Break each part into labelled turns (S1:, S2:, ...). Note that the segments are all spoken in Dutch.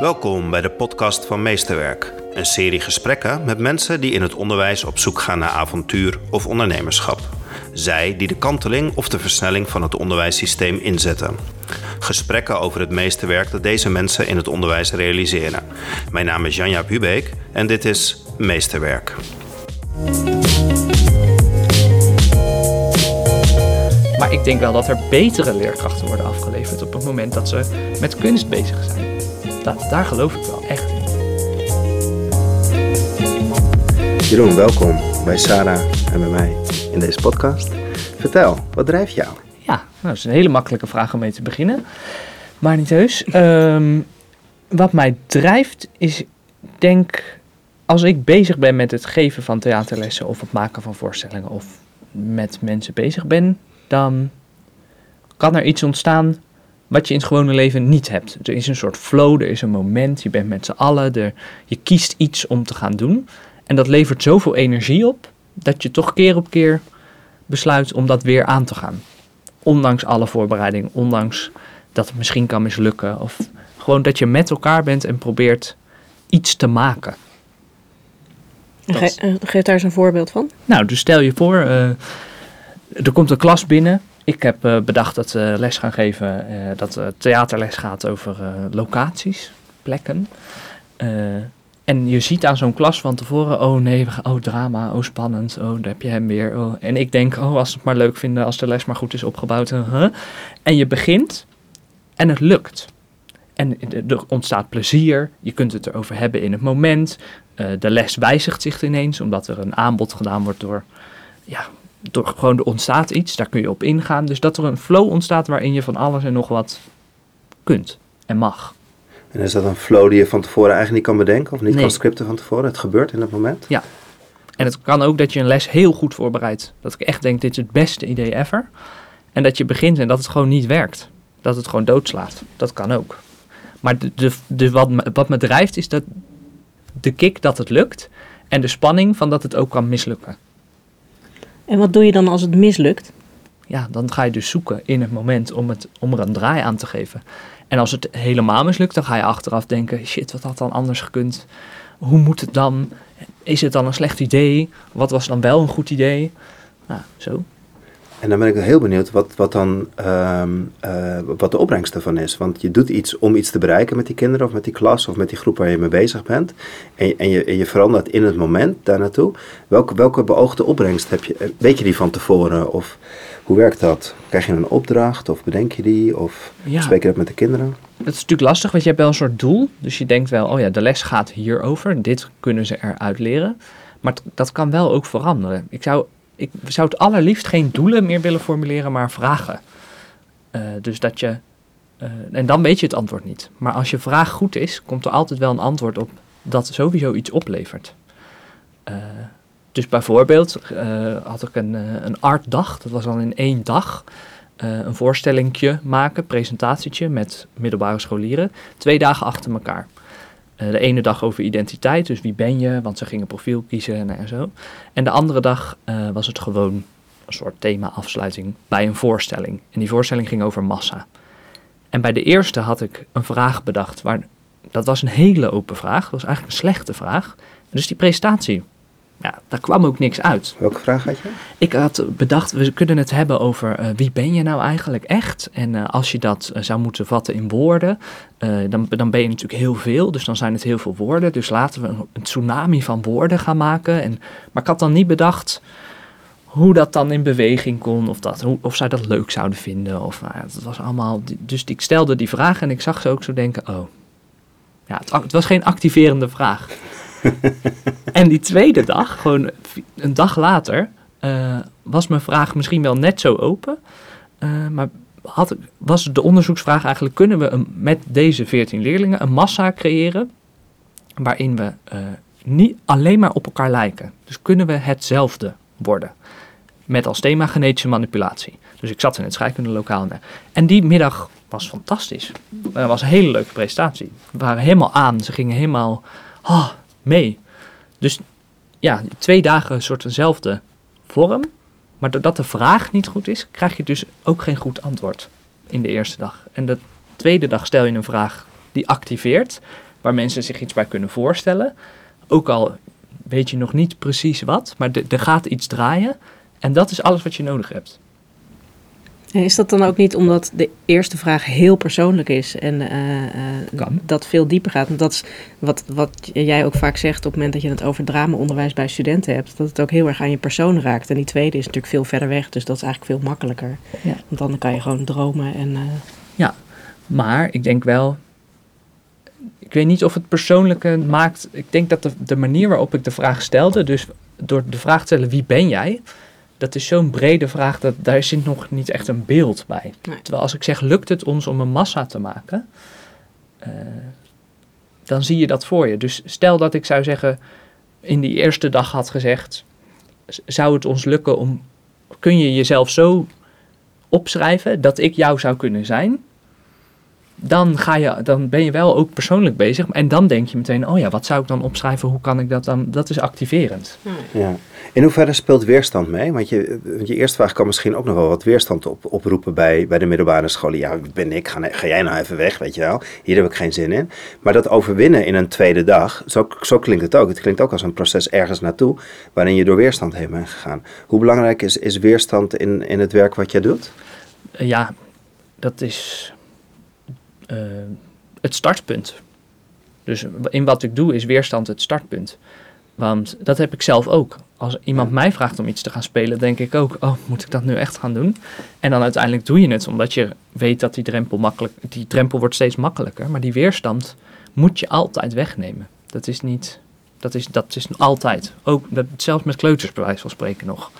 S1: Welkom bij de podcast van Meesterwerk. Een serie gesprekken met mensen die in het onderwijs op zoek gaan naar avontuur of ondernemerschap. Zij die de kanteling of de versnelling van het onderwijssysteem inzetten. Gesprekken over het meesterwerk dat deze mensen in het onderwijs realiseren. Mijn naam is Janja Hubeek en dit is Meesterwerk.
S2: Maar ik denk wel dat er betere leerkrachten worden afgeleverd op het moment dat ze met kunst bezig zijn. Dat, daar geloof ik wel echt in.
S1: Jeroen, welkom bij Sarah en bij mij in deze podcast. Vertel, wat drijft jou?
S2: Ja, nou, dat is een hele makkelijke vraag om mee te beginnen. Maar niet heus. Ehm, wat mij drijft is, denk, als ik bezig ben met het geven van theaterlessen of het maken van voorstellingen of met mensen bezig ben, dan kan er iets ontstaan wat je in het gewone leven niet hebt. Er is een soort flow, er is een moment, je bent met z'n allen, er, je kiest iets om te gaan doen. En dat levert zoveel energie op, dat je toch keer op keer besluit om dat weer aan te gaan. Ondanks alle voorbereiding, ondanks dat het misschien kan mislukken. Of gewoon dat je met elkaar bent en probeert iets te maken.
S3: Ge uh, geef daar eens een voorbeeld van.
S2: Nou, dus stel je voor, uh, er komt een klas binnen. Ik heb uh, bedacht dat we les gaan geven, dat theaterles gaat over locaties, plekken. en je ziet aan zo'n klas van tevoren, oh nee, oh drama, oh spannend, oh daar heb je hem weer. Oh. En ik denk, oh als ze het maar leuk vinden, als de les maar goed is opgebouwd. huh? En je begint en het lukt. En er ontstaat plezier, je kunt het erover hebben in het moment. Uh, de les wijzigt zich ineens, omdat er een aanbod gedaan wordt door, ja, door gewoon er ontstaat iets, daar kun je op ingaan. Dus dat er een flow ontstaat waarin je van alles en nog wat kunt en mag.
S1: En is dat een flow die je van tevoren eigenlijk niet kan bedenken of niet nee. kan scripten van tevoren? Het gebeurt in dat moment?
S2: Ja. En het kan ook dat je een les heel goed voorbereidt. Dat ik echt denk, dit is het beste idee ever. En dat je begint en dat het gewoon niet werkt. Dat het gewoon doodslaat. Dat kan ook. Maar de, de, de, wat, wat me drijft is dat de kick dat het lukt en de spanning van dat het ook kan mislukken.
S3: En wat doe je dan als het mislukt?
S2: Ja, dan ga je dus zoeken in het moment om, het, om er een draai aan te geven. En als het helemaal mislukt, dan ga je achteraf denken: shit, wat had dan anders gekund? Hoe moet het dan? Is het dan een slecht idee? Wat was dan wel een goed idee? Nou, zo.
S1: En dan ben ik heel benieuwd wat, wat dan um, uh, wat de opbrengst ervan is. Want je doet iets om iets te bereiken met die kinderen of met die klas of met die groep waar je mee bezig bent. En, en, je, en je verandert in het moment daar naartoe. Welke, welke beoogde opbrengst heb je? Weet je die van tevoren? Of hoe werkt dat? Krijg je een opdracht of bedenk je die? Of ja. spreek je dat met de kinderen?
S2: Het is natuurlijk lastig, want je hebt wel een soort doel. Dus je denkt wel, oh ja, de les gaat hierover. Dit kunnen ze eruit leren. Maar dat kan wel ook veranderen. Ik zou ik zou het allerliefst geen doelen meer willen formuleren, maar vragen. Uh, dus dat je. Uh, en dan weet je het antwoord niet. Maar als je vraag goed is, komt er altijd wel een antwoord op dat sowieso iets oplevert. Uh, dus bijvoorbeeld had ik een, een artdag, dat was dan in één dag. een voorstellingje maken, presentatietje met middelbare scholieren. Twee dagen achter elkaar. Uh, de ene dag over identiteit, dus wie ben je, want ze gingen profiel kiezen en zo. En de andere dag uh, was het gewoon een soort thema-afsluiting bij een voorstelling. En die voorstelling ging over massa. En bij de eerste had ik een vraag bedacht, waar, dat was een hele open vraag, dat was eigenlijk een slechte vraag. Dus die presentatie ja, daar kwam ook niks uit.
S1: Welke vraag had je?
S2: Ik had bedacht, we kunnen het hebben over uh, wie ben je nou eigenlijk echt? En uh, als je dat uh, zou moeten vatten in woorden, dan, dan ben je natuurlijk heel veel. Dus dan zijn het heel veel woorden. Dus laten we een, een, tsunami van woorden gaan maken. En, maar ik had dan niet bedacht hoe dat dan in beweging kon. Of, dat, hoe, of zij dat leuk zouden vinden. Of, nou dat was allemaal, dus ik stelde die vraag en ik zag ze ook zo denken, oh. Ja, het, het was geen activerende vraag. en die tweede dag, gewoon een dag later, uh, was mijn vraag misschien wel net zo open. Uh, maar had, was de onderzoeksvraag eigenlijk: kunnen we met deze 14 leerlingen een massa creëren waarin we uh, niet alleen maar op elkaar lijken? Dus kunnen we hetzelfde worden? Met als thema genetische manipulatie. Dus ik zat in het scheikundelokaal. En die middag was fantastisch. Het was een hele leuke presentatie. We waren helemaal aan. Ze gingen helemaal. Oh, mee. Dus ja, twee dagen een soort dezelfde vorm. Maar doordat de vraag niet goed is, krijg je dus ook geen goed antwoord in de eerste dag. En de tweede dag stel je een vraag die activeert. waar mensen zich iets bij kunnen voorstellen. Ook al weet je nog niet precies wat, maar er gaat iets draaien. En dat is alles wat je nodig hebt.
S3: Is dat dan ook niet omdat de eerste vraag heel persoonlijk is en uh, dat veel dieper gaat? Want dat is wat, wat jij ook vaak zegt op het moment dat je het over dramaonderwijs bij studenten hebt, dat het ook heel erg aan je persoon raakt. En die tweede is natuurlijk veel verder weg, dus dat is eigenlijk veel makkelijker. Ja. Want dan kan je gewoon dromen en... Uh...
S2: Ja, maar ik denk wel, ik weet niet of het persoonlijke maakt. Ik denk dat de, de manier waarop ik de vraag stelde, dus door de vraag te stellen wie ben jij, dat is zo'n brede vraag, dat daar zit nog niet echt een beeld bij. Terwijl als ik zeg, lukt het ons om een massa te maken, uh, dan zie je dat voor je. Dus stel dat ik zou zeggen, in die eerste dag had gezegd, zou het ons lukken om, kun je jezelf zo opschrijven dat ik jou zou kunnen zijn? dan, ga je, dan ben je wel ook persoonlijk bezig. En dan denk je meteen, oh ja, wat zou ik dan opschrijven? Hoe kan ik dat dan? Dat is activerend.
S1: Ja. In hoeverre speelt weerstand mee? Want je, je eerste vraag kan misschien ook nog wel wat weerstand op, oproepen bij, bij de middelbare scholen. Ja, ben ik? Ga, jij nou even weg, weet je wel? Hier heb ik geen zin in. Maar dat overwinnen in een tweede dag, zo, zo klinkt het ook. Het klinkt ook als een proces ergens naartoe, waarin je door weerstand heen bent gegaan. Hoe belangrijk is, is weerstand in, in het werk wat jij doet?
S2: Ja, dat is uh, het startpunt. Dus in wat ik doe is weerstand het startpunt. Want dat heb ik zelf ook. Als iemand mij vraagt om iets te gaan spelen, denk ik ook: oh, moet ik dat nu echt gaan doen? En dan uiteindelijk doe je het, omdat je weet dat die drempel makkelijk, die drempel wordt steeds makkelijker. Maar die weerstand moet je altijd wegnemen. Dat is niet, dat is, dat is altijd. Ook dat, zelfs met kleuters, bij wijze van spreken nog.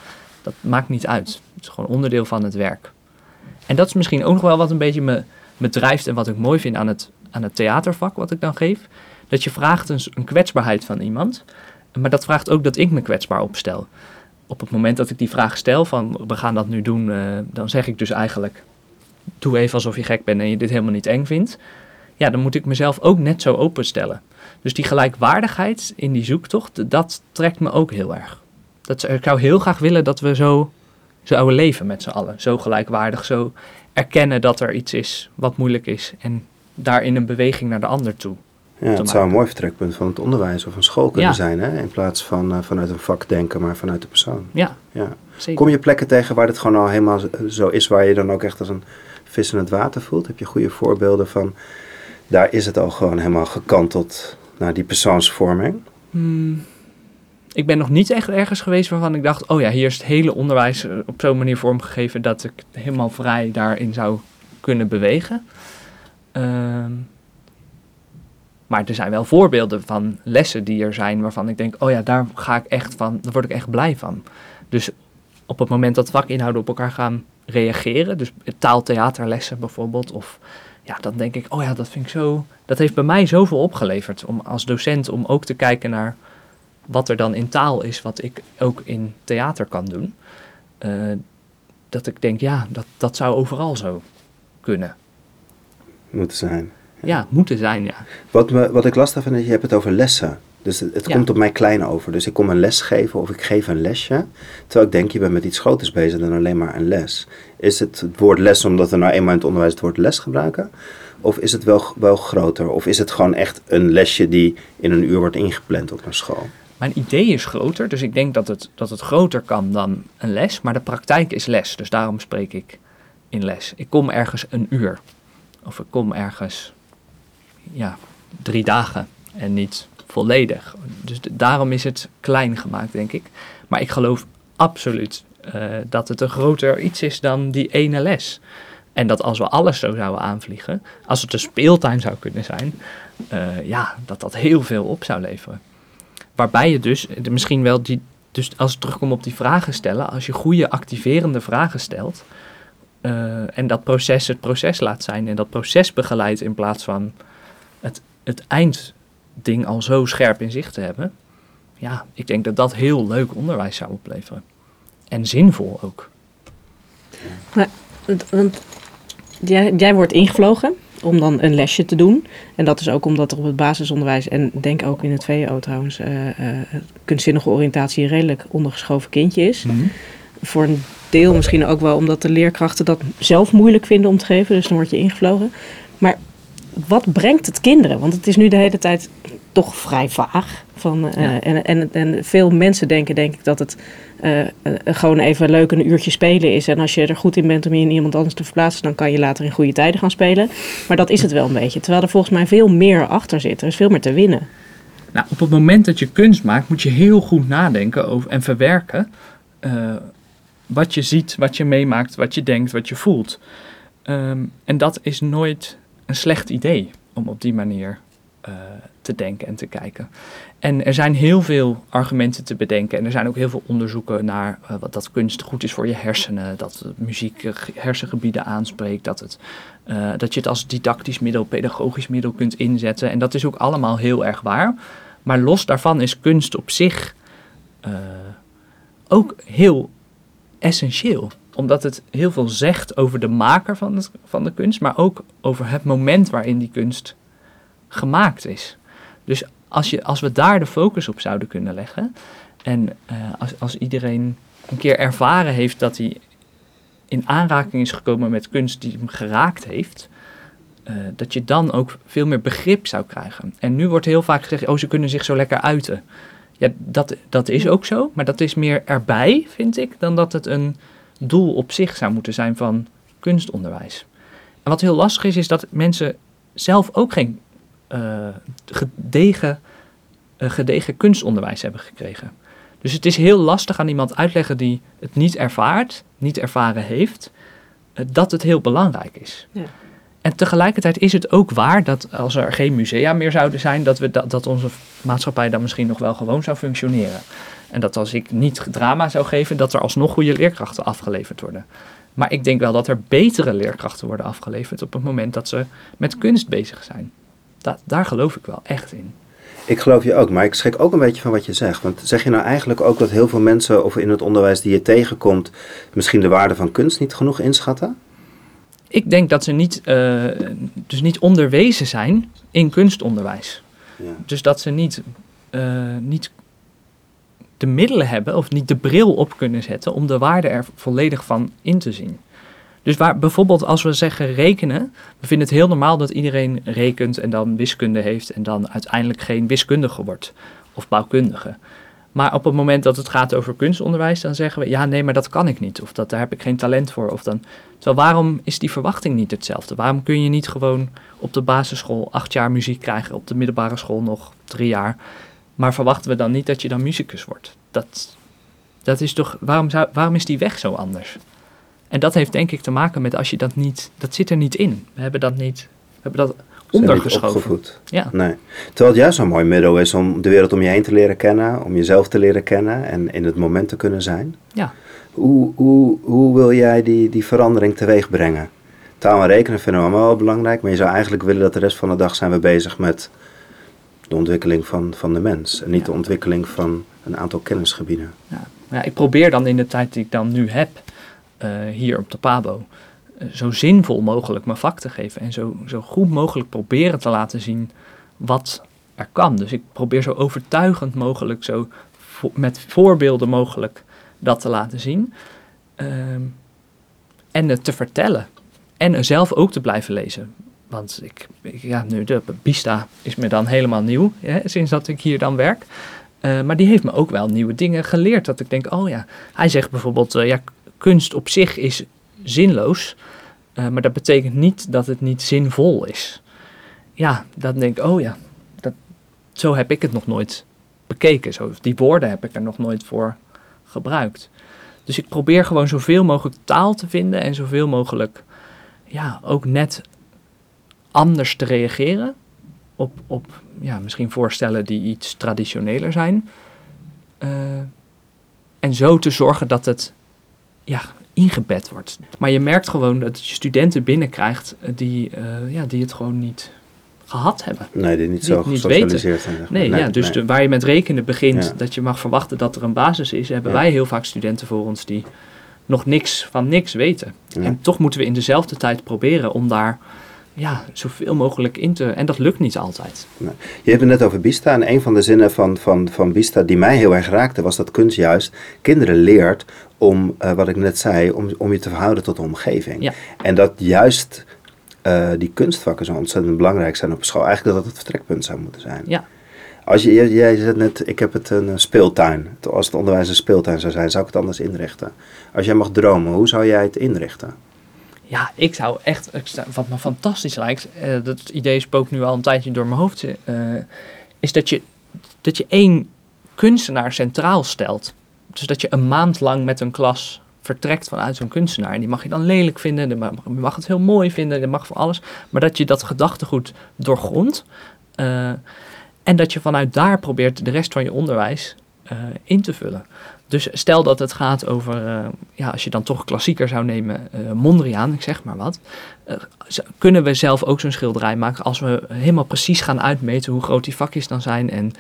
S2: Dat maakt niet uit. Het is gewoon onderdeel van het werk. En dat is misschien ook nog wel wat een beetje me me drijft en wat ik mooi vind aan het, aan het theatervak wat ik dan geef. Dat je vraagt een, een kwetsbaarheid van iemand, maar dat vraagt ook dat ik me kwetsbaar opstel. Op het moment dat ik die vraag stel van we gaan dat nu doen, uh, dan zeg ik dus eigenlijk doe even alsof je gek bent en je dit helemaal niet eng vindt. Ja, dan moet ik mezelf ook net zo openstellen. Dus die gelijkwaardigheid in die zoektocht, dat trekt me ook heel erg. Dat, ik zou heel graag willen dat we zo zouden leven met z'n allen. Zo gelijkwaardig, zo erkennen dat er iets is wat moeilijk is en daarin een beweging naar de ander toe.
S1: Ja, het zou een mooi vertrekpunt van het onderwijs of een school kunnen zijn, hè? in plaats van uh, vanuit een vak denken, maar vanuit de persoon.
S2: Ja,
S1: ja. Zeker. Kom je plekken tegen waar het gewoon al helemaal zo is, waar je dan ook echt als een vis in het water voelt? Heb je goede voorbeelden van, daar is het al gewoon helemaal gekanteld naar die persoonsvorming?
S2: Hmm ik ben nog niet echt ergens geweest waarvan ik dacht: oh ja, hier is het hele onderwijs eh, op zo'n manier vormgegeven dat ik helemaal vrij daarin zou kunnen bewegen. Ehm, maar er zijn wel voorbeelden van lessen die er zijn waarvan ik denk: oh ja, daar ga ik echt van, daar word ik echt blij van. Dus op het moment dat vakinhouden op elkaar gaan reageren, dus taaltheaterlessen bijvoorbeeld, of ja, dan denk ik: oh ja, dat vind ik zo. Dat heeft bij mij zoveel opgeleverd om als docent om ook te kijken naar wat er dan in taal is, wat ik ook in theater kan doen. Uh, dat ik denk, ja, dat, dat zou overal zo kunnen.
S1: Moeten zijn.
S2: Ja, moeten zijn, ja.
S1: Wat, me, wat ik lastig vind, is, je hebt het over lessen. Dus het, het komt op mij klein over. Dus ik kom een les geven of ik geef een lesje. Terwijl ik denk, je bent met iets groters bezig dan alleen maar een les. Is het het woord les omdat we nou eenmaal in het onderwijs het woord les gebruiken? Of is het wel, wel groter? Of is het gewoon echt een lesje die in een uur wordt ingepland op een school?
S2: Mijn idee is groter, dus ik denk dat het, dat het groter kan dan een les, maar de praktijk is les. Dus daarom spreek ik in les. Ik kom ergens een uur. Of ik kom ergens ja, drie dagen en niet volledig. Dus daarom is het klein gemaakt, denk ik. Maar ik geloof absoluut uh, dat het een groter iets is dan die ene les. En dat als we alles zo zouden aanvliegen, als het een speeltuin zou kunnen zijn, uh, ja, dat dat heel veel op zou leveren. Waarbij je dus misschien wel die, dus als ik terugkom op die vragen stellen, als je goede activerende vragen stelt en dat proces het proces laat zijn en dat proces begeleidt in plaats van het, het eindding al zo scherp in zicht te hebben, ja, ik denk dat dat heel leuk onderwijs zou opleveren. En zinvol ook.
S3: Maar, want jij, jij wordt ingevlogen om dan een lesje te doen. En dat is ook omdat er op het basisonderwijs, en denk ook in het VO trouwens, uh, uh, kunstzinnige oriëntatie een redelijk ondergeschoven kindje is. Mhm. Voor een deel misschien ook wel omdat de leerkrachten dat zelf moeilijk vinden om te geven, dus dan word je ingevlogen. Wat brengt het kinderen? Want het is nu de hele tijd toch vrij vaag. Van, eh,
S2: Ja.
S3: en, en, en veel mensen denken, denk ik, dat het eh, eh, gewoon even leuk een uurtje spelen is. En als je er goed in bent om je in iemand anders te verplaatsen, dan kan je later in goede tijden gaan spelen. Maar dat is het wel een beetje. Terwijl er volgens mij veel meer achter zit. Er is veel meer te winnen.
S2: Nou, op het moment dat je kunst maakt, moet je heel goed nadenken over en verwerken wat je ziet, wat je meemaakt, wat je denkt, wat je voelt. Ehm, en dat is nooit een slecht idee om op die manier eh, te denken en te kijken. En er zijn heel veel argumenten te bedenken. En er zijn ook heel veel onderzoeken naar eh, wat dat kunst goed is voor je hersenen. Dat muziek hersengebieden aanspreekt. Dat, het, eh, dat je het als didactisch middel, pedagogisch middel kunt inzetten. En dat is ook allemaal heel erg waar. Maar los daarvan is kunst op zich ook heel essentieel. Omdat het heel veel zegt over de maker van, het, van de kunst, maar ook over het moment waarin die kunst gemaakt is. Dus als, je, als we daar de focus op zouden kunnen leggen. En eh, als, als iedereen een keer ervaren heeft dat hij in aanraking is gekomen met kunst die hem geraakt heeft. eh, dat je dan ook veel meer begrip zou krijgen. En nu wordt heel vaak gezegd, oh ze kunnen zich zo lekker uiten. Ja, dat, dat is ook zo, maar dat is meer erbij, vind ik, dan dat het een doel op zich zou moeten zijn van kunstonderwijs. En wat heel lastig is, is dat mensen zelf ook geen eh, gedegen, eh, gedegen kunstonderwijs hebben gekregen. Dus het is heel lastig aan iemand uitleggen die het niet ervaart, niet ervaren heeft, eh, dat het heel belangrijk is.
S3: Ja.
S2: En tegelijkertijd is het ook waar dat als er geen musea meer zouden zijn, dat, we dat, dat onze maatschappij dan misschien nog wel gewoon zou functioneren. En dat als ik niet drama zou geven, dat er alsnog goede leerkrachten afgeleverd worden. Maar ik denk wel dat er betere leerkrachten worden afgeleverd op het moment dat ze met kunst bezig zijn. Da daar geloof ik wel echt in.
S1: Ik geloof je ook, maar ik schrik ook een beetje van wat je zegt. Want zeg je nou eigenlijk ook dat heel veel mensen of in het onderwijs die je tegenkomt, misschien de waarde van kunst niet genoeg inschatten?
S2: Ik denk dat ze niet, eh, dus niet onderwezen zijn in kunstonderwijs.
S1: Ja.
S2: Dus dat ze niet, eh, niet de middelen hebben of niet de bril op kunnen zetten om de waarde er volledig van in te zien. Dus waar, bijvoorbeeld als we zeggen rekenen, we vinden het heel normaal dat iedereen rekent en dan wiskunde heeft en dan uiteindelijk geen wiskundige wordt of bouwkundige. Maar op het moment dat het gaat over kunstonderwijs, dan zeggen we ja, nee, maar dat kan ik niet. Of dat, daar heb ik geen talent voor. Of dan, terwijl waarom is die verwachting niet hetzelfde? Waarom kun je niet gewoon op de basisschool acht jaar muziek krijgen, op de middelbare school nog drie jaar? Maar verwachten we dan niet dat je dan muzikus wordt? Dat, dat is toch, waarom, zou, waarom is die weg zo anders? En dat heeft denk ik te maken met als je dat niet, dat zit er niet in. We hebben dat niet, we hebben dat ondergeschoven.
S1: opgevoed.
S2: Ja.
S1: Nee. Terwijl het juist zo'n mooi middel is om de wereld om je heen te leren kennen, om jezelf te leren kennen en in het moment te kunnen zijn.
S2: Ja.
S1: Hoe, hoe, hoe wil jij die, die verandering teweeg brengen? Taal en rekenen vinden we allemaal wel belangrijk, maar je zou eigenlijk willen dat de rest van de dag zijn we bezig met de ontwikkeling van, van de mens. En niet
S2: Ja.
S1: de ontwikkeling van een aantal kennisgebieden.
S2: Ja, ja, ik probeer dan in de tijd die ik dan nu heb, eh, hier op de Pabo, eh, zo zinvol mogelijk mijn vak te geven. En zo, zo goed mogelijk proberen te laten zien wat er kan. Dus ik probeer zo overtuigend mogelijk, zo vo- met voorbeelden mogelijk dat te laten zien. Ehm, en het te vertellen. En zelf ook te blijven lezen. Want ik, ja, nu de Bista is me dan helemaal nieuw, hè, sinds dat ik hier dan werk. Eh, maar die heeft me ook wel nieuwe dingen geleerd. Dat ik denk, oh ja, hij zegt bijvoorbeeld, eh, ja, kunst op zich is zinloos. eh, maar dat betekent niet dat het niet zinvol is. Ja, dan denk ik, oh ja, dat, zo heb ik het nog nooit bekeken. Zo, die woorden heb ik er nog nooit voor gebruikt. Dus ik probeer gewoon zoveel mogelijk taal te vinden en zoveel mogelijk, ja, ook net anders te reageren op, op ja, misschien voorstellen die iets traditioneler zijn. Eh, en zo te zorgen dat het ja, ingebed wordt. Maar je merkt gewoon dat je studenten binnenkrijgt eh, die, eh, ja, die het gewoon niet gehad hebben.
S1: Nee, die niet zo
S2: niet
S1: gesocialiseerd zijn. zeg maar.
S2: Nee, ja, dus
S1: nee.
S2: de- waar je met rekenen begint,
S1: Ja.
S2: dat je mag verwachten dat er een basis is, hebben
S1: Ja.
S2: wij heel vaak studenten voor ons die nog niks van niks weten.
S1: Ja.
S2: En toch moeten we in dezelfde tijd proberen om daar ja, zoveel mogelijk in te... En dat lukt niet altijd.
S1: Je hebt het net over Bista en een van de zinnen van, van, van Bista die mij heel erg raakte was dat kunst juist kinderen leert om, eh, wat ik net zei, om, om je te verhouden tot de omgeving.
S2: Ja.
S1: En dat juist eh, die kunstvakken zo ontzettend belangrijk zijn op school. Eigenlijk dat dat het vertrekpunt zou moeten zijn.
S2: Ja.
S1: Als je, jij- jij zegt net, ik heb het een speeltuin. Als het onderwijs een speeltuin zou zijn, zou ik het anders inrichten. Als jij mag dromen, hoe zou jij het inrichten?
S2: Ja, ik zou echt, wat me fantastisch lijkt, eh, dat idee spookt nu al een tijdje door mijn hoofd, eh, is dat je, dat je één kunstenaar centraal stelt. Dus dat je een maand lang met een klas vertrekt vanuit zo'n kunstenaar. En die mag je dan lelijk vinden, die mag- mag het heel mooi vinden, die mag van alles. Maar dat je dat gedachtegoed doorgrondt. eh, en dat je vanuit daar probeert de rest van je onderwijs eh, in te vullen. Dus stel dat het gaat over, eh, ja, als je dan toch klassieker zou nemen, eh, Mondriaan, ik zeg maar wat. kunnen we zelf ook zo'n schilderij maken als we helemaal precies gaan uitmeten hoe groot die vakjes dan zijn. En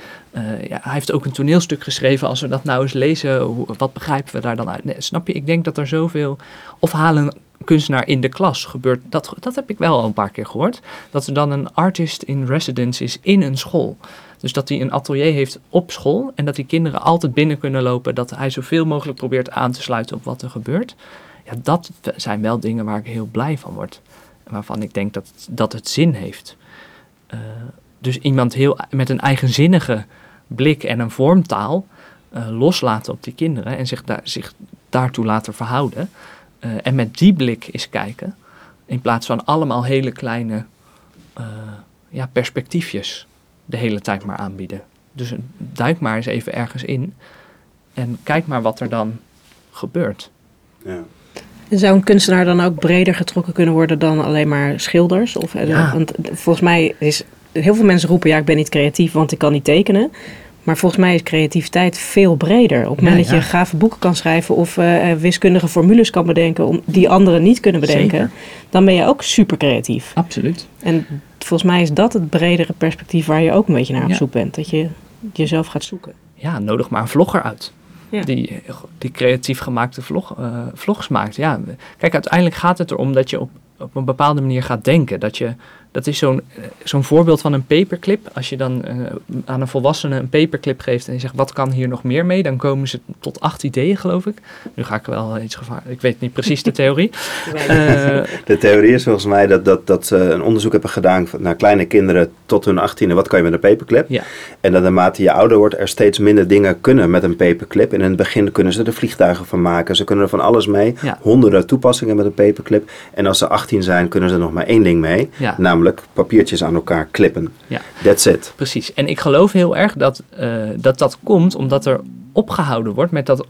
S2: ja, hij heeft ook een toneelstuk geschreven. Als we dat nou eens lezen, wat begrijpen we daar dan uit? Snap je? Ik denk dat er zoveel. Of halen kunstenaar in de klas gebeurt. Dat, dat heb ik wel al een paar keer gehoord. Dat er dan een artist in residence is in een school. Dus dat hij een atelier heeft op school en dat die kinderen altijd binnen kunnen lopen. Dat hij zoveel mogelijk probeert aan te sluiten op wat er gebeurt. Ja, dat zijn wel dingen waar ik heel blij van word. Waarvan ik denk dat, dat het zin heeft. Eh, dus iemand heel, met een eigenzinnige blik en een vormtaal eh, loslaten op die kinderen en zich, daar, zich daartoe laten verhouden. Eh, en met die blik eens kijken, in plaats van allemaal hele kleine ja, perspectiefjes de hele tijd maar aanbieden. Dus eh, duik maar eens even ergens in en kijk maar wat er dan gebeurt.
S1: Ja.
S3: En Zou een kunstenaar dan ook breder getrokken kunnen worden dan alleen maar schilders? Of, eh,
S2: Ja.
S3: Want volgens mij is heel veel mensen roepen: ja, ik ben niet creatief, want ik kan niet tekenen. Maar volgens mij is creativiteit veel breder. Op het moment
S2: Ja,
S3: dat je
S2: ja.
S3: gave boeken kan schrijven of eh, eh, wiskundige formules kan bedenken om, die anderen niet kunnen bedenken,
S2: Zeker.
S3: dan ben je ook super creatief.
S2: Absoluut.
S3: En volgens mij is dat het bredere perspectief waar je ook een beetje naar op zoek bent. Dat je jezelf gaat zoeken.
S2: Ja, nodig maar een vlogger uit.
S3: Ja.
S2: Die, die creatief gemaakte vlog, eh, vlogs maakt. Ja, kijk, uiteindelijk gaat het erom dat je op, op een bepaalde manier gaat denken. Dat, je, dat is zo'n eh, zo'n voorbeeld van een paperclip. Als je dan eh, aan een volwassene een paperclip geeft en je zegt, wat kan hier nog meer mee? Dan komen ze tot acht ideeën, geloof ik. Nu ga ik wel iets gevaar. Ik weet niet precies de theorie. Eh,
S1: De theorie is volgens mij dat, dat, dat ze een onderzoek hebben gedaan naar kleine kinderen tot hun achttiende. Wat kan je met een paperclip?
S2: Ja.
S1: En dat naarmate je ouder wordt er steeds minder dingen kunnen met een paperclip. En in het begin kunnen ze er vliegtuigen van maken. Ze kunnen er van alles mee.
S2: Ja.
S1: Honderden toepassingen met een paperclip. En als ze 18 zijn kunnen ze er nog maar één ding mee.
S2: Ja.
S1: Namelijk papiertjes aan elkaar klippen.
S2: Ja.
S1: That's it.
S2: Precies. En ik geloof heel erg dat, eh, dat dat komt omdat er opgehouden wordt met dat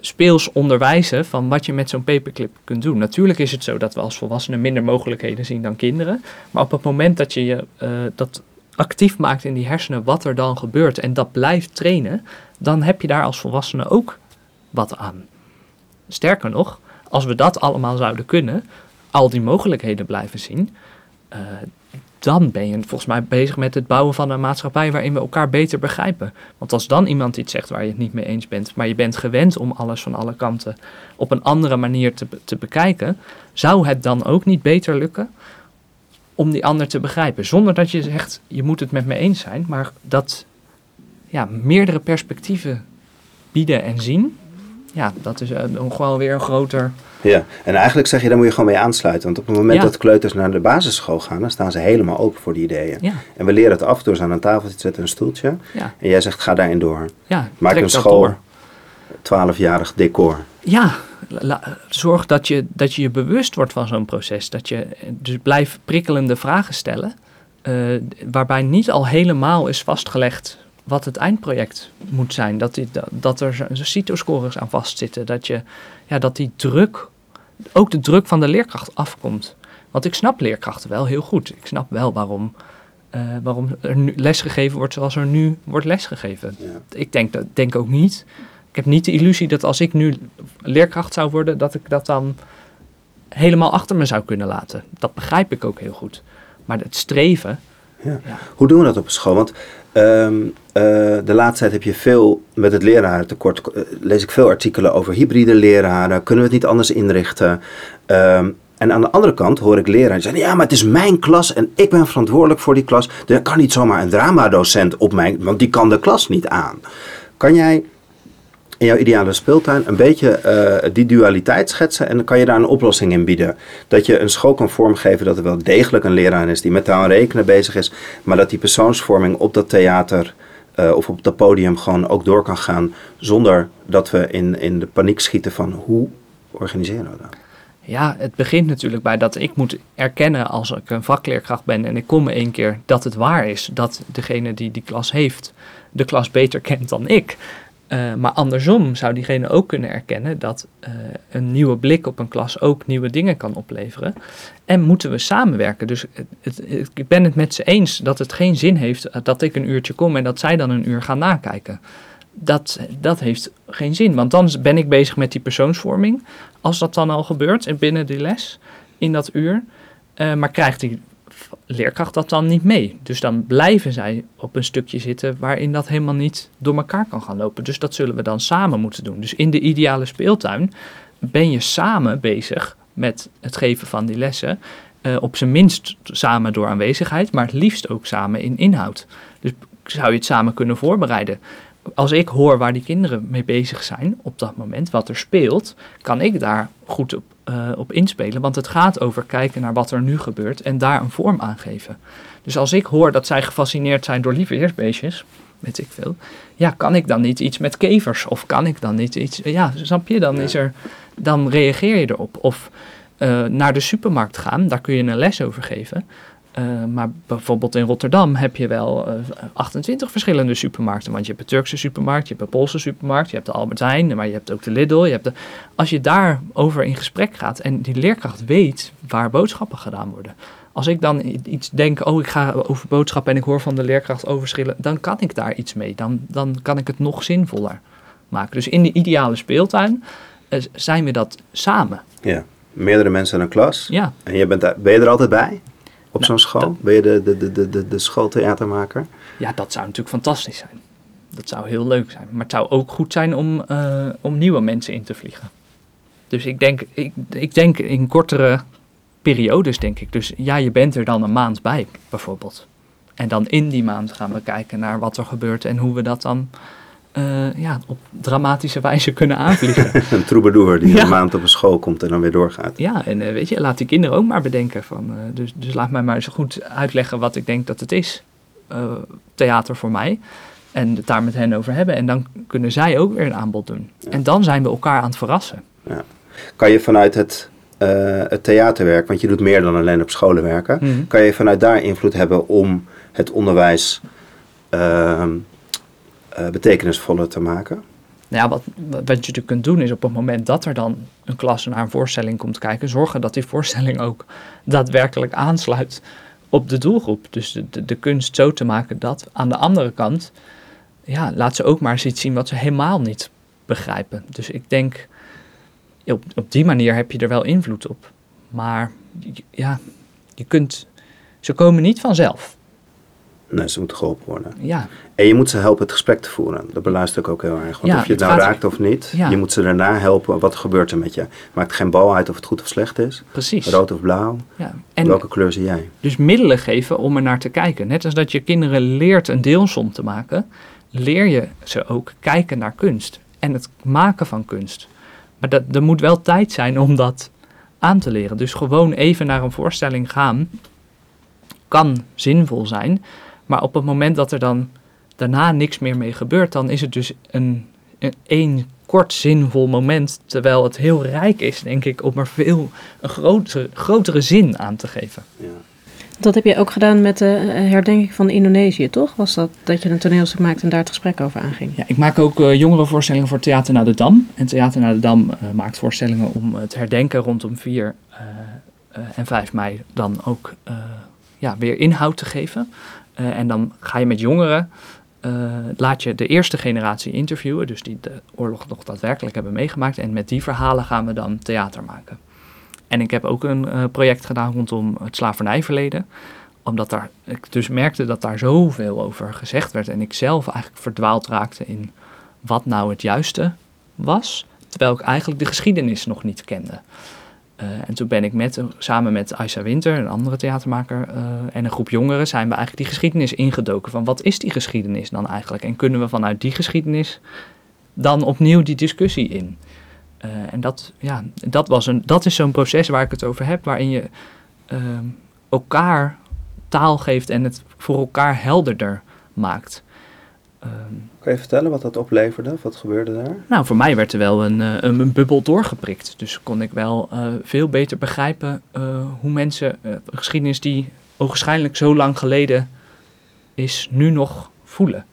S2: speels onderwijzen van wat je met zo'n paperclip kunt doen. Natuurlijk is het zo dat we als volwassenen minder mogelijkheden zien dan kinderen. Maar op het moment dat je je eh, dat actief maakt in die hersenen wat er dan gebeurt en dat blijft trainen, dan heb je daar als volwassene ook wat aan. Sterker nog, als we dat allemaal zouden kunnen, al die mogelijkheden blijven zien, eh, dan ben je volgens mij bezig met het bouwen van een maatschappij waarin we elkaar beter begrijpen. Want als dan iemand iets zegt waar je het niet mee eens bent, maar je bent gewend om alles van alle kanten op een andere manier te, te bekijken, zou het dan ook niet beter lukken om die ander te begrijpen? Zonder dat je zegt, je moet het met me eens zijn, maar dat ja, meerdere perspectieven bieden en zien, ja, dat is eh, wel weer een groter...
S1: Ja, en eigenlijk zeg je, daar moet je gewoon mee aansluiten. Want op het moment
S2: Ja.
S1: dat kleuters naar de basisschool gaan, dan staan ze helemaal open voor die ideeën.
S2: Ja,
S1: En we leren het af door ze aan een tafeltje te zetten, een stoeltje.
S2: ja,
S1: En jij zegt, ga daarin door.
S2: ja.
S1: Maak een school. 12-jarig decor.
S2: Ja, la- zorg dat je, dat je je bewust wordt van zo'n proces. Dat je dus blijf prikkelende vragen stellen. eh, waarbij niet al helemaal is vastgelegd wat het eindproject moet zijn. Dat, die, dat, er CITO-scores aan vastzitten. Dat, je, ja, dat die druk, ook de druk van de leerkracht afkomt. Want ik snap leerkrachten wel heel goed. Ik snap wel waarom, eh, waarom er nu lesgegeven wordt zoals er nu wordt lesgegeven.
S1: Ja.
S2: Ik denk, dat, denk ook niet. Ik heb niet de illusie dat als ik nu leerkracht zou worden, dat ik dat dan helemaal achter me zou kunnen laten. Dat begrijp ik ook heel goed. Maar het streven,
S1: Hoe doen we dat op school? Want ehm, eh, de laatste tijd heb je veel met het lerarentekort, eh, lees ik veel artikelen over hybride leraren. Kunnen we het niet anders inrichten? Ehm, en aan de andere kant hoor ik leraren zeggen, ja, maar het is mijn klas en ik ben verantwoordelijk voor die klas. Er kan niet zomaar een dramadocent op mijn, want die kan de klas niet aan. Kan jij in jouw ideale speeltuin een beetje eh, die dualiteit schetsen en dan kan je daar een oplossing in bieden. Dat je een school kan vormgeven dat er wel degelijk een leraar is die met taal en rekenen bezig is, maar dat die persoonsvorming op dat theater uh, of op dat podium gewoon ook door kan gaan zonder dat we in, in de paniek schieten van hoe organiseren we dat?
S2: Ja, het begint natuurlijk bij dat ik moet erkennen als ik een vakleerkracht ben en ik kom me één keer dat het waar is dat degene die die klas heeft de klas beter kent dan ik. Uh, maar andersom zou diegene ook kunnen erkennen dat uh, een nieuwe blik op een klas ook nieuwe dingen kan opleveren. En moeten we samenwerken. Dus het, ik ben het met ze eens dat het geen zin heeft dat ik een uurtje kom en dat zij dan een uur gaan nakijken. Dat, dat heeft geen zin, want dan ben ik bezig met die persoonsvorming. Als dat dan al gebeurt en binnen die les, in dat uur. Maar krijgt die leerkracht dat dan niet mee. Dus dan blijven zij op een stukje zitten waarin dat helemaal niet door elkaar kan gaan lopen. Dus dat zullen we dan samen moeten doen. Dus in de ideale speeltuin ben je samen bezig met het geven van die lessen. Uh, op zijn minst samen door aanwezigheid, maar het liefst ook samen in inhoud. Dus zou je het samen kunnen voorbereiden. Als ik hoor waar die kinderen mee bezig zijn op dat moment, wat er speelt, kan ik daar goed op uh, op inspelen. Want het gaat over kijken naar wat er nu gebeurt en daar een vorm aan geven. Dus als ik hoor dat zij gefascineerd zijn door lieveheersbeestjes, weet ik veel. Ja, kan ik dan niet iets met kevers? Of kan ik dan niet iets... Ja, snap je? Dan, is er, dan reageer je erop. Of uh, naar de supermarkt gaan, daar kun je een les over geven. Uh, maar bijvoorbeeld in Rotterdam heb je wel uh, 28 verschillende supermarkten. Want je hebt een Turkse supermarkt, je hebt een Poolse supermarkt, je hebt de Albert Heijn, maar je hebt ook de Lidl. Je hebt de... Als je daarover in gesprek gaat en die leerkracht weet waar boodschappen gedaan worden. Als ik dan iets denk, oh ik ga over boodschappen en ik hoor van de leerkracht overschillen, dan kan ik daar iets mee. Dan, dan kan ik het nog zinvoller maken. Dus in de ideale speeltuin uh, zijn we dat samen.
S1: Ja, meerdere mensen in een klas.
S2: Ja.
S1: En je bent daar, ben je er altijd bij? Op zo'n school? ben je de, de, de, de, de schooltheatermaker?
S2: Ja, dat zou natuurlijk fantastisch zijn. Dat zou heel leuk zijn. Maar het zou ook goed zijn om, uh, om nieuwe mensen in te vliegen. Dus ik denk, ik, ik denk in kortere periodes, denk ik. Dus ja, je bent er dan een maand bij, bijvoorbeeld. En dan in die maand gaan we kijken naar wat er gebeurt en hoe we dat dan uh, ja, op dramatische wijze kunnen aanvliegen.
S1: een troubadour die een maand op een school komt en dan weer doorgaat.
S2: Ja, en uh, weet je, laat die kinderen ook maar bedenken. Van, uh, dus, dus laat mij maar eens goed uitleggen wat ik denk dat het is. theater voor mij. En het daar met hen over hebben. En dan kunnen zij ook weer een aanbod doen. Ja. En dan zijn we elkaar aan het verrassen.
S1: Ja. Kan je vanuit het, het theaterwerk, want je doet meer dan alleen op scholen werken.
S2: Mhm.
S1: Kan je vanuit daar invloed hebben om het onderwijs ehm, uh, betekenisvoller te maken?
S2: Nou ja, wat, wat je natuurlijk kunt doen is op het moment dat er dan een klas naar een voorstelling komt kijken, zorgen dat die voorstelling ook daadwerkelijk aansluit op de doelgroep. Dus de, de, de kunst zo te maken dat aan de andere kant, ja, laat ze ook maar eens iets zien wat ze helemaal niet begrijpen. Dus ik denk, op, op die manier heb je er wel invloed op. Maar ja, je kunt, ze komen niet vanzelf.
S1: Nee, ze moeten geholpen worden.
S2: Ja.
S1: En je moet ze helpen het gesprek te voeren. Dat beluister ik ook heel erg. Want
S2: Ja,
S1: of je het
S2: het
S1: nou raakt of niet,
S2: Ja.
S1: je moet ze daarna helpen. Wat gebeurt er met je? Maakt geen bal uit of het goed of slecht is.
S2: Precies.
S1: Rood of blauw.
S2: Ja. En
S1: Welke kleur zie jij?
S2: dus middelen geven om er naar te kijken. Net als dat je kinderen leert een deelsom te maken, leer je ze ook kijken naar kunst en het maken van kunst. Maar dat, er moet wel tijd zijn om dat aan te leren. Dus gewoon even naar een voorstelling gaan kan zinvol zijn. Maar op het moment dat er dan daarna niks meer mee gebeurt, dan is het dus een, een één kort zinvol moment. Terwijl het heel rijk is, denk ik, om er veel een grotere, grotere zin aan te geven.
S1: Ja.
S3: Dat heb je ook gedaan met de eh, herdenking van Indonesië, toch? Was dat dat je een toneelstuk maakte en daar het gesprek over aanging?
S2: Ja, ik maak ook eh, jongerenvoorstellingen voor Theater naar de Dam. En Theater naar de Dam eh, maakt voorstellingen om het herdenken rondom 4 eh, eh, en 5 mei dan ook eh, ja, weer inhoud te geven. Eh, en dan ga je met jongeren, eh, laat je de eerste generatie interviewen, dus die de oorlog nog daadwerkelijk hebben meegemaakt. En met die verhalen gaan we dan theater maken. En ik heb ook een eh, project gedaan rondom het slavernijverleden omdat daar, ik dus merkte dat daar zoveel over gezegd werd. En ik zelf eigenlijk verdwaald raakte in wat nou het juiste was. Terwijl ik eigenlijk de geschiedenis nog niet kende. Eh, en toen ben ik met, samen met Aisha Winter, een andere theatermaker, eh, en een groep jongeren, zijn we eigenlijk die geschiedenis ingedoken. Van wat is die geschiedenis dan eigenlijk? En kunnen we vanuit die geschiedenis dan opnieuw die discussie in. Uh, en dat, ja, dat, was een, dat is zo'n proces waar ik het over heb, waarin je uh, elkaar taal geeft en het voor elkaar helderder maakt.
S1: Um, kan je vertellen wat dat opleverde? Wat gebeurde daar?
S2: Nou, voor mij werd er wel een, uh, een, een bubbel doorgeprikt. Dus kon ik wel uh, veel beter begrijpen uh, hoe mensen een geschiedenis die ogenschijnlijk zo lang geleden is, nu nog voelen.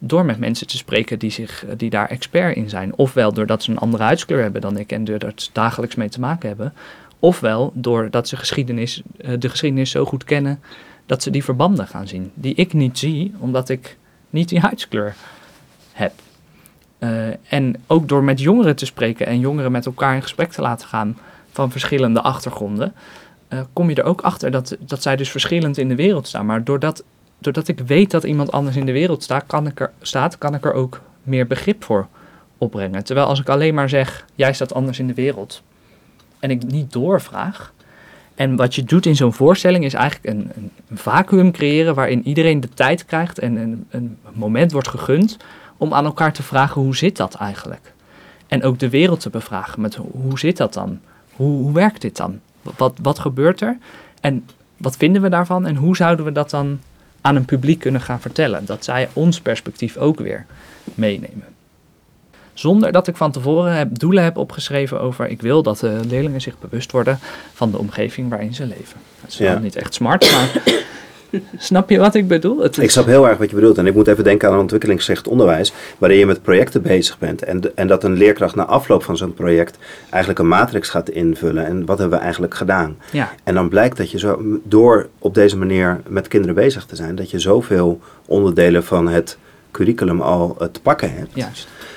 S2: Door met mensen te spreken die, zich, die daar expert in zijn. Ofwel doordat ze een andere huidskleur hebben dan ik en doordat ze dagelijks mee te maken hebben. Ofwel doordat ze geschiedenis, de geschiedenis zo goed kennen dat ze die verbanden gaan zien. Die ik niet zie, omdat ik niet die huidskleur heb. Uh, en ook door met jongeren te spreken en jongeren met elkaar in gesprek te laten gaan van verschillende achtergronden, uh, kom je er ook achter dat, dat zij dus verschillend in de wereld staan. Maar doordat, doordat ik weet dat iemand anders in de wereld staat, kan ik er, staat, kan ik er ook meer begrip voor opbrengen. Terwijl als ik alleen maar zeg, jij staat anders in de wereld, en ik niet doorvraag, en wat je doet in zo'n voorstelling is eigenlijk een, een, vacuüm creëren waarin iedereen de tijd krijgt en een, een, moment wordt gegund om aan elkaar te vragen hoe zit dat eigenlijk? En ook de wereld te bevragen met hoe zit dat dan? Hoe, hoe werkt dit dan? Wat, wat gebeurt er? En wat vinden we daarvan? En hoe zouden we dat dan aan een publiek kunnen gaan vertellen? Dat zij ons perspectief ook weer meenemen. Zonder dat ik van tevoren heb, doelen heb opgeschreven over ik wil dat de leerlingen zich bewust worden van de omgeving waarin ze leven. Dat is ja. niet echt smart, maar snap je wat ik bedoel?
S1: Het Ik snap heel erg wat je bedoelt. En ik moet even denken aan een ontwikkelingsgericht onderwijs, waarin je met projecten bezig bent. En, de, en dat een leerkracht na afloop van zo'n project eigenlijk een matrix gaat invullen. En wat hebben we eigenlijk gedaan?
S2: Ja.
S1: En dan blijkt dat je zo, door op deze manier met kinderen bezig te zijn, dat je zoveel onderdelen van het curriculum al te pakken hebt.
S2: Juist.
S1: Uh,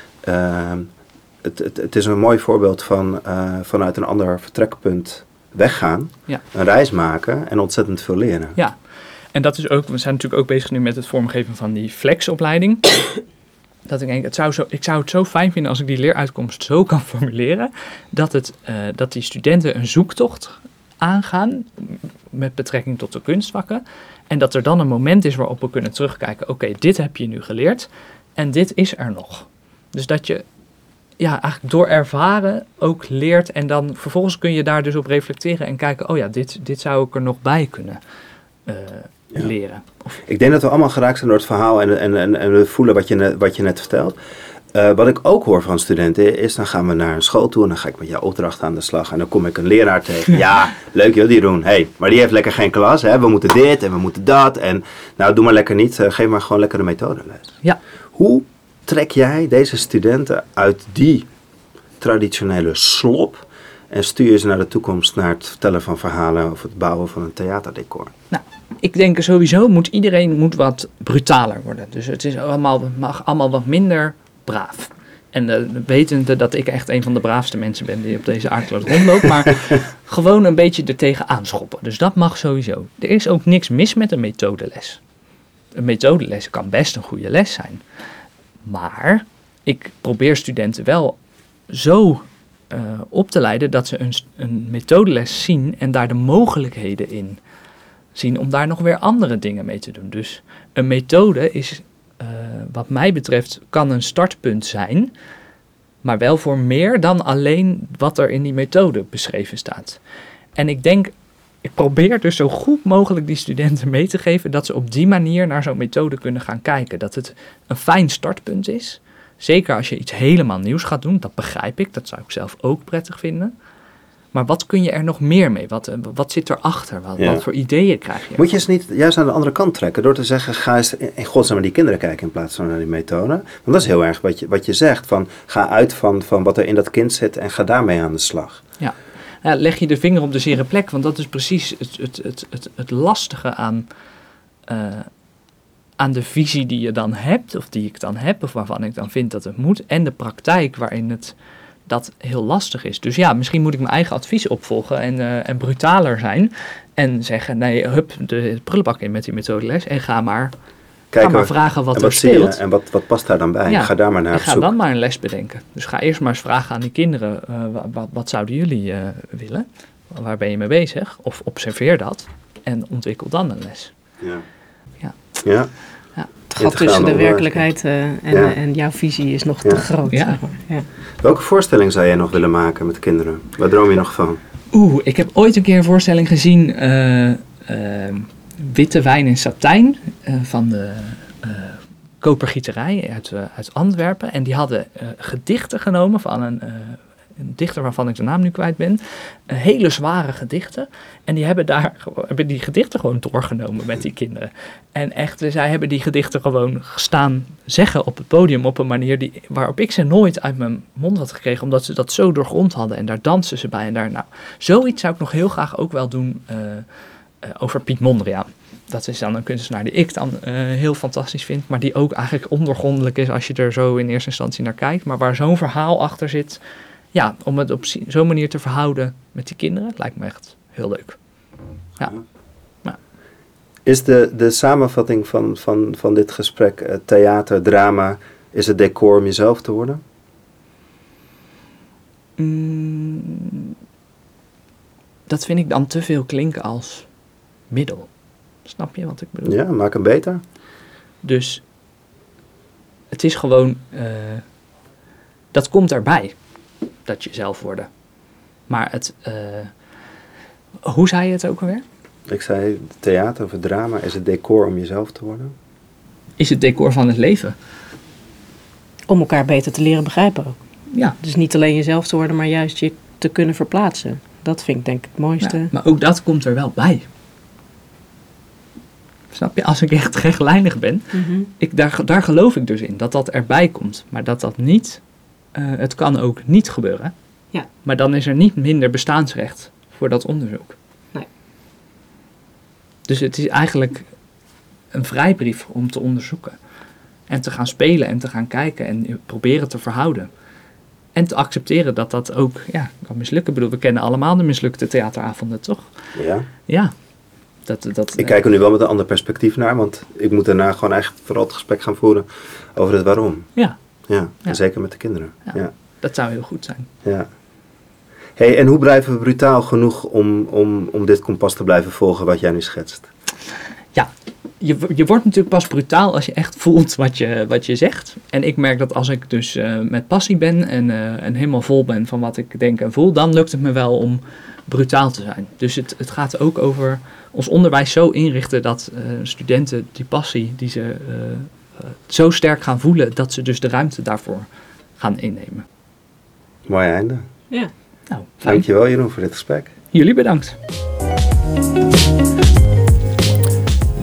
S1: het, het, het, is een mooi voorbeeld van uh, vanuit een ander vertrekpunt weggaan,
S2: ja.
S1: een reis maken en ontzettend veel leren.
S2: Ja, en dat is ook, we zijn natuurlijk ook bezig nu met het vormgeven van die flexopleiding. dat ik denk, het zou zo, ik zou het zo fijn vinden als ik die leeruitkomst zo kan formuleren, dat, het, uh, dat die studenten een zoektocht aangaan met betrekking tot de kunstvakken. En dat er dan een moment is waarop we kunnen terugkijken, oké, okay, dit heb je nu geleerd en dit is er nog. Dus dat je ja, eigenlijk door ervaren ook leert en dan vervolgens kun je daar dus op reflecteren en kijken, oh ja, dit, dit zou ik er nog bij kunnen uh, ja. leren.
S1: Of, ik denk dat we allemaal geraakt zijn door het verhaal en, en, en, en we voelen wat je net, wat je net vertelt. Uh, wat ik ook hoor van studenten is, dan gaan we naar een school toe en dan ga ik met jouw opdracht aan de slag en dan kom ik een leraar tegen. Ja, leuk joh, die doen. hey, maar die heeft lekker geen klas, hè? we moeten dit en we moeten dat en nou doe maar lekker niet, uh, geef maar gewoon lekker een methodeles.
S2: Ja.
S1: Hoe trek jij deze studenten uit die traditionele slop en stuur je ze naar de toekomst, naar het vertellen van verhalen of het bouwen van een theaterdecor?
S2: Nou, ik denk sowieso moet iedereen moet wat brutaler worden. Dus het is allemaal, mag allemaal wat minder braaf. En uh, wetende dat ik echt een van de braafste mensen ben die op deze aardkloot rondloopt. Maar gewoon een beetje er tegen aanschoppen. Dus dat mag sowieso. Er is ook niks mis met een methodeles. Een methodeles kan best een goede les zijn. Maar ik probeer studenten wel zo uh, op te leiden dat ze een, een methodeles zien en daar de mogelijkheden in zien om daar nog weer andere dingen mee te doen. Dus een methode is, uh, wat mij betreft, kan een startpunt zijn, maar wel voor meer dan alleen wat er in die methode beschreven staat. En ik denk, ik probeer dus zo goed mogelijk die studenten mee te geven dat ze op die manier naar zo'n methode kunnen gaan kijken. Dat het een fijn startpunt is. Zeker als je iets helemaal nieuws gaat doen, dat begrijp ik, dat zou ik zelf ook prettig vinden. Maar wat kun je er nog meer mee? Wat, wat zit erachter? Wat, ja. wat voor ideeën krijg je?
S1: Moet je ze niet juist aan de andere kant trekken door te zeggen: ga eens in godsnaam naar die kinderen kijken in plaats van naar die methode? Want dat is heel erg wat je, wat je zegt: van, ga uit van, van wat er in dat kind zit en ga daarmee aan de slag.
S2: Ja. Ja, leg je de vinger op de zere plek, want dat is precies het, het, het, het, het lastige aan, uh, aan de visie die je dan hebt, of die ik dan heb, of waarvan ik dan vind dat het moet, en de praktijk waarin het dat heel lastig is. Dus ja, misschien moet ik mijn eigen advies opvolgen en, uh, en brutaler zijn en zeggen, nee, hup, de prullenbak in met die methodeles en ga maar Kijken, ga maar vragen wat,
S1: en
S2: wat er speelt.
S1: en wat, wat past daar dan bij? Ja, ga daar maar naar
S2: en ga dan maar een les bedenken. Dus ga eerst maar eens vragen aan die kinderen, uh, wat, wat, zouden jullie uh, willen? Waar ben je mee bezig? Of observeer dat en ontwikkel dan een les.
S1: Ja.
S2: Ja.
S1: ja.
S3: Het gat tussen de werkelijkheid eh, en,
S1: Ja.
S3: en jouw visie is nog
S1: Ja.
S3: te groot.
S2: Ja.
S3: zeg maar. Ja.
S1: Welke voorstelling zou jij nog willen maken met de kinderen? Waar droom je nog van?
S2: Oeh, ik heb ooit een keer een voorstelling gezien. Witte wijn in satijn eh, van de eh kopergieterij uit, eh, uit Antwerpen. En die hadden gedichten genomen van een, een dichter waarvan ik de naam nu kwijt ben. Hele zware gedichten. En die hebben daar hebben die gedichten gewoon doorgenomen met die kinderen. En echt, zij hebben die gedichten gewoon gestaan zeggen op het podium op een manier die, waarop ik ze nooit uit mijn mond had gekregen. Omdat ze dat zo doorgrond hadden. En daar dansen ze bij. En daar, nou, zoiets zou ik nog heel graag ook wel doen over Piet Mondriaan. Dat is dan een kunstenaar die ik dan eh, heel fantastisch vind. Maar die ook eigenlijk ondoorgrondelijk is als je er zo in eerste instantie naar kijkt. Maar waar zo'n verhaal achter zit. Ja, om het op zo'n manier te verhouden met die kinderen. Lijkt me echt heel leuk.
S1: Is de, de samenvatting van, van, van dit gesprek eh, theater, drama, is het decor om jezelf te worden?
S2: Mm, dat vind ik dan te veel klinken als middel. Snap je wat ik bedoel?
S1: Ja, maak hem beter.
S2: Dus het is gewoon, eh, dat komt erbij, dat je zelf worden. Maar het, eh, hoe zei je het ook alweer?
S1: Ik zei, theater of het drama is het decor om jezelf te worden.
S2: Is het decor van het leven.
S3: Om elkaar beter te leren begrijpen ook.
S2: Ja,
S3: Dus niet alleen jezelf te worden, maar juist je te kunnen verplaatsen. Dat vind ik denk ik het mooiste.
S2: ja, maar ook dat komt er wel bij. Snap je? Als ik echt rechtlijnig ben,
S3: Mhm.
S2: ik, daar, daar geloof ik dus in, dat dat erbij komt. Maar dat dat niet, eh, het kan ook niet gebeuren.
S3: Ja.
S2: Maar dan is er niet minder bestaansrecht voor dat onderzoek.
S3: Nee.
S2: Dus het is eigenlijk een vrijbrief om te onderzoeken. En te gaan spelen en te gaan kijken en proberen te verhouden. En te accepteren dat dat ook ja, kan mislukken. Ik bedoel, we kennen allemaal de mislukte theateravonden, toch?
S1: Ja.
S2: Ja. Dat, dat,
S1: Ik kijk er nu wel met een ander perspectief naar, want ik moet daarna gewoon echt vooral het gesprek gaan voeren over het waarom.
S2: Ja,
S1: Ja, zeker met de kinderen.
S2: Ja.
S1: Ja.
S2: dat zou heel goed zijn.
S1: ja. Hey, en hoe blijven we brutaal genoeg om, om, om dit kompas te blijven volgen wat jij nu schetst?
S2: Ja, je, je wordt natuurlijk pas brutaal als je echt voelt wat je, wat je zegt. En ik merk dat als ik dus eh, met passie ben en, eh, en helemaal vol ben van wat ik denk en voel, dan lukt het me wel om brutaal te zijn. Dus het, het gaat ook over ons onderwijs zo inrichten dat eh, studenten die passie die ze eh, eh, zo sterk gaan voelen, dat ze dus de ruimte daarvoor gaan innemen.
S1: Mooi einde.
S3: Ja.
S2: Nou, fijn.
S1: Dankjewel Jeroen voor dit gesprek.
S2: Jullie bedankt.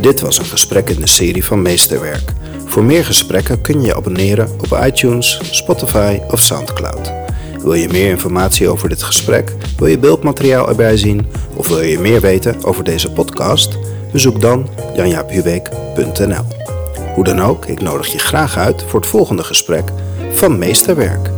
S1: Dit was een gesprek in de serie van Meesterwerk. Voor meer gesprekken kun je je abonneren op iTunes, Spotify of Soundcloud. Wil je meer informatie over dit gesprek? Wil je beeldmateriaal erbij zien? Of wil je meer weten over deze podcast? Bezoek dan janjaaphubeek.nl Hoe dan ook, ik nodig je graag uit voor het volgende gesprek van Meesterwerk.